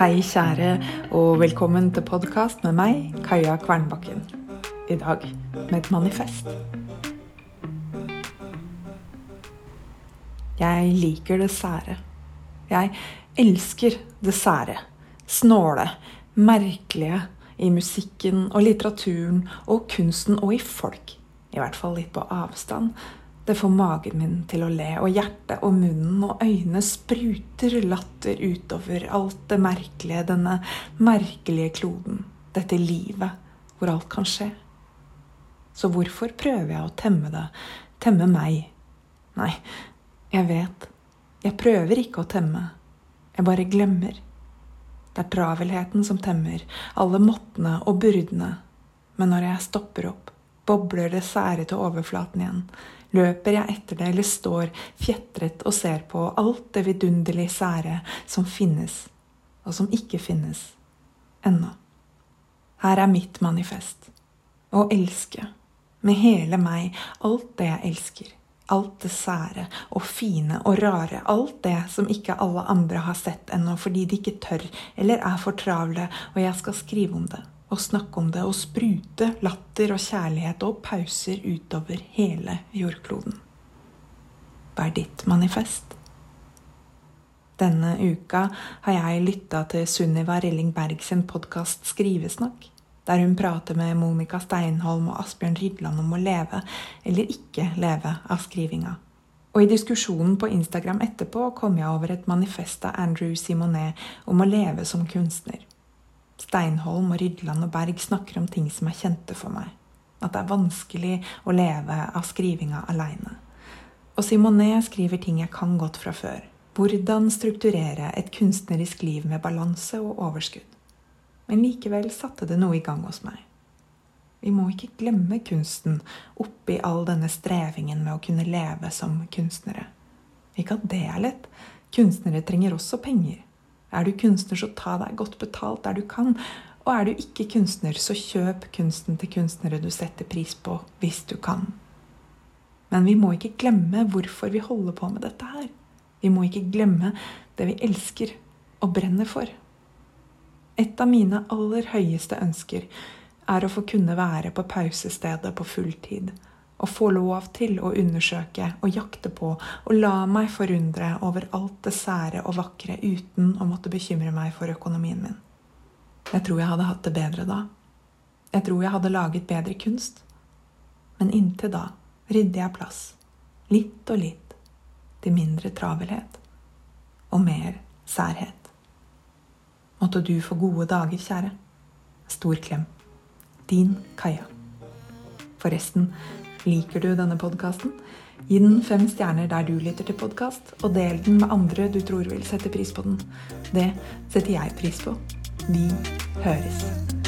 Hei, kjære, og velkommen til podkast med meg, Kaja Kvernbakken. I dag med et manifest. Jeg liker det sære. Jeg elsker det sære. Snåle, merkelige i musikken og litteraturen og kunsten og i folk. I hvert fall litt på avstand. Det får magen min til å le, og hjertet og munnen og øynene spruter latter utover alt det merkelige, denne merkelige kloden, dette livet hvor alt kan skje. Så hvorfor prøver jeg å temme det, temme meg? Nei, jeg vet. Jeg prøver ikke å temme. Jeg bare glemmer. Det er travelheten som temmer, alle måttene og byrdene. Men når jeg stopper opp, bobler det sære til overflaten igjen løper jeg etter det eller står fjetret og ser på alt det vidunderlig sære som finnes, og som ikke finnes ennå. Her er mitt manifest. Å elske, med hele meg, alt det jeg elsker. Alt det sære og fine og rare. Alt det som ikke alle andre har sett ennå fordi de ikke tør eller er for travle, og jeg skal skrive om det og snakke om det og sprute latter og kjærlighet og pauser utover hele jordkloden. Hva er ditt manifest? Denne uka har jeg lytta til Sunniva Relling Berg sin podkast Skrivesnakk, der hun prater med Monica Steinholm og Asbjørn Rydland om å leve eller ikke leve av skrivinga. Og i diskusjonen på Instagram etterpå kom jeg over et manifest av Andrew Simonet om å leve som kunstner. Steinholm og Rydland og Berg snakker om ting som er kjente for meg. At det er vanskelig å leve av skrivinga aleine. Og Simonet skriver ting jeg kan godt fra før. Hvordan strukturere et kunstnerisk liv med balanse og overskudd. Men likevel satte det noe i gang hos meg. Vi må ikke glemme kunsten oppi all denne strevingen med å kunne leve som kunstnere. Ikke at det er lett. Kunstnere trenger også penger. Er du kunstner, så ta deg godt betalt der du kan. Og er du ikke kunstner, så kjøp kunsten til kunstnere du setter pris på, hvis du kan. Men vi må ikke glemme hvorfor vi holder på med dette her. Vi må ikke glemme det vi elsker og brenner for. Et av mine aller høyeste ønsker er å få kunne være på pausestedet på fulltid og få lov til å undersøke og jakte på og la meg forundre over alt det sære og vakre uten å måtte bekymre meg for økonomien min. Jeg tror jeg hadde hatt det bedre da. Jeg tror jeg hadde laget bedre kunst. Men inntil da rydder jeg plass, litt og litt, til mindre travelhet og mer særhet. Måtte du få gode dager, kjære. Stor klem. Din Kaja. Forresten, Liker du denne podkasten? Gi den fem stjerner der du lytter til podkast, og del den med andre du tror vil sette pris på den. Det setter jeg pris på. Vi høres.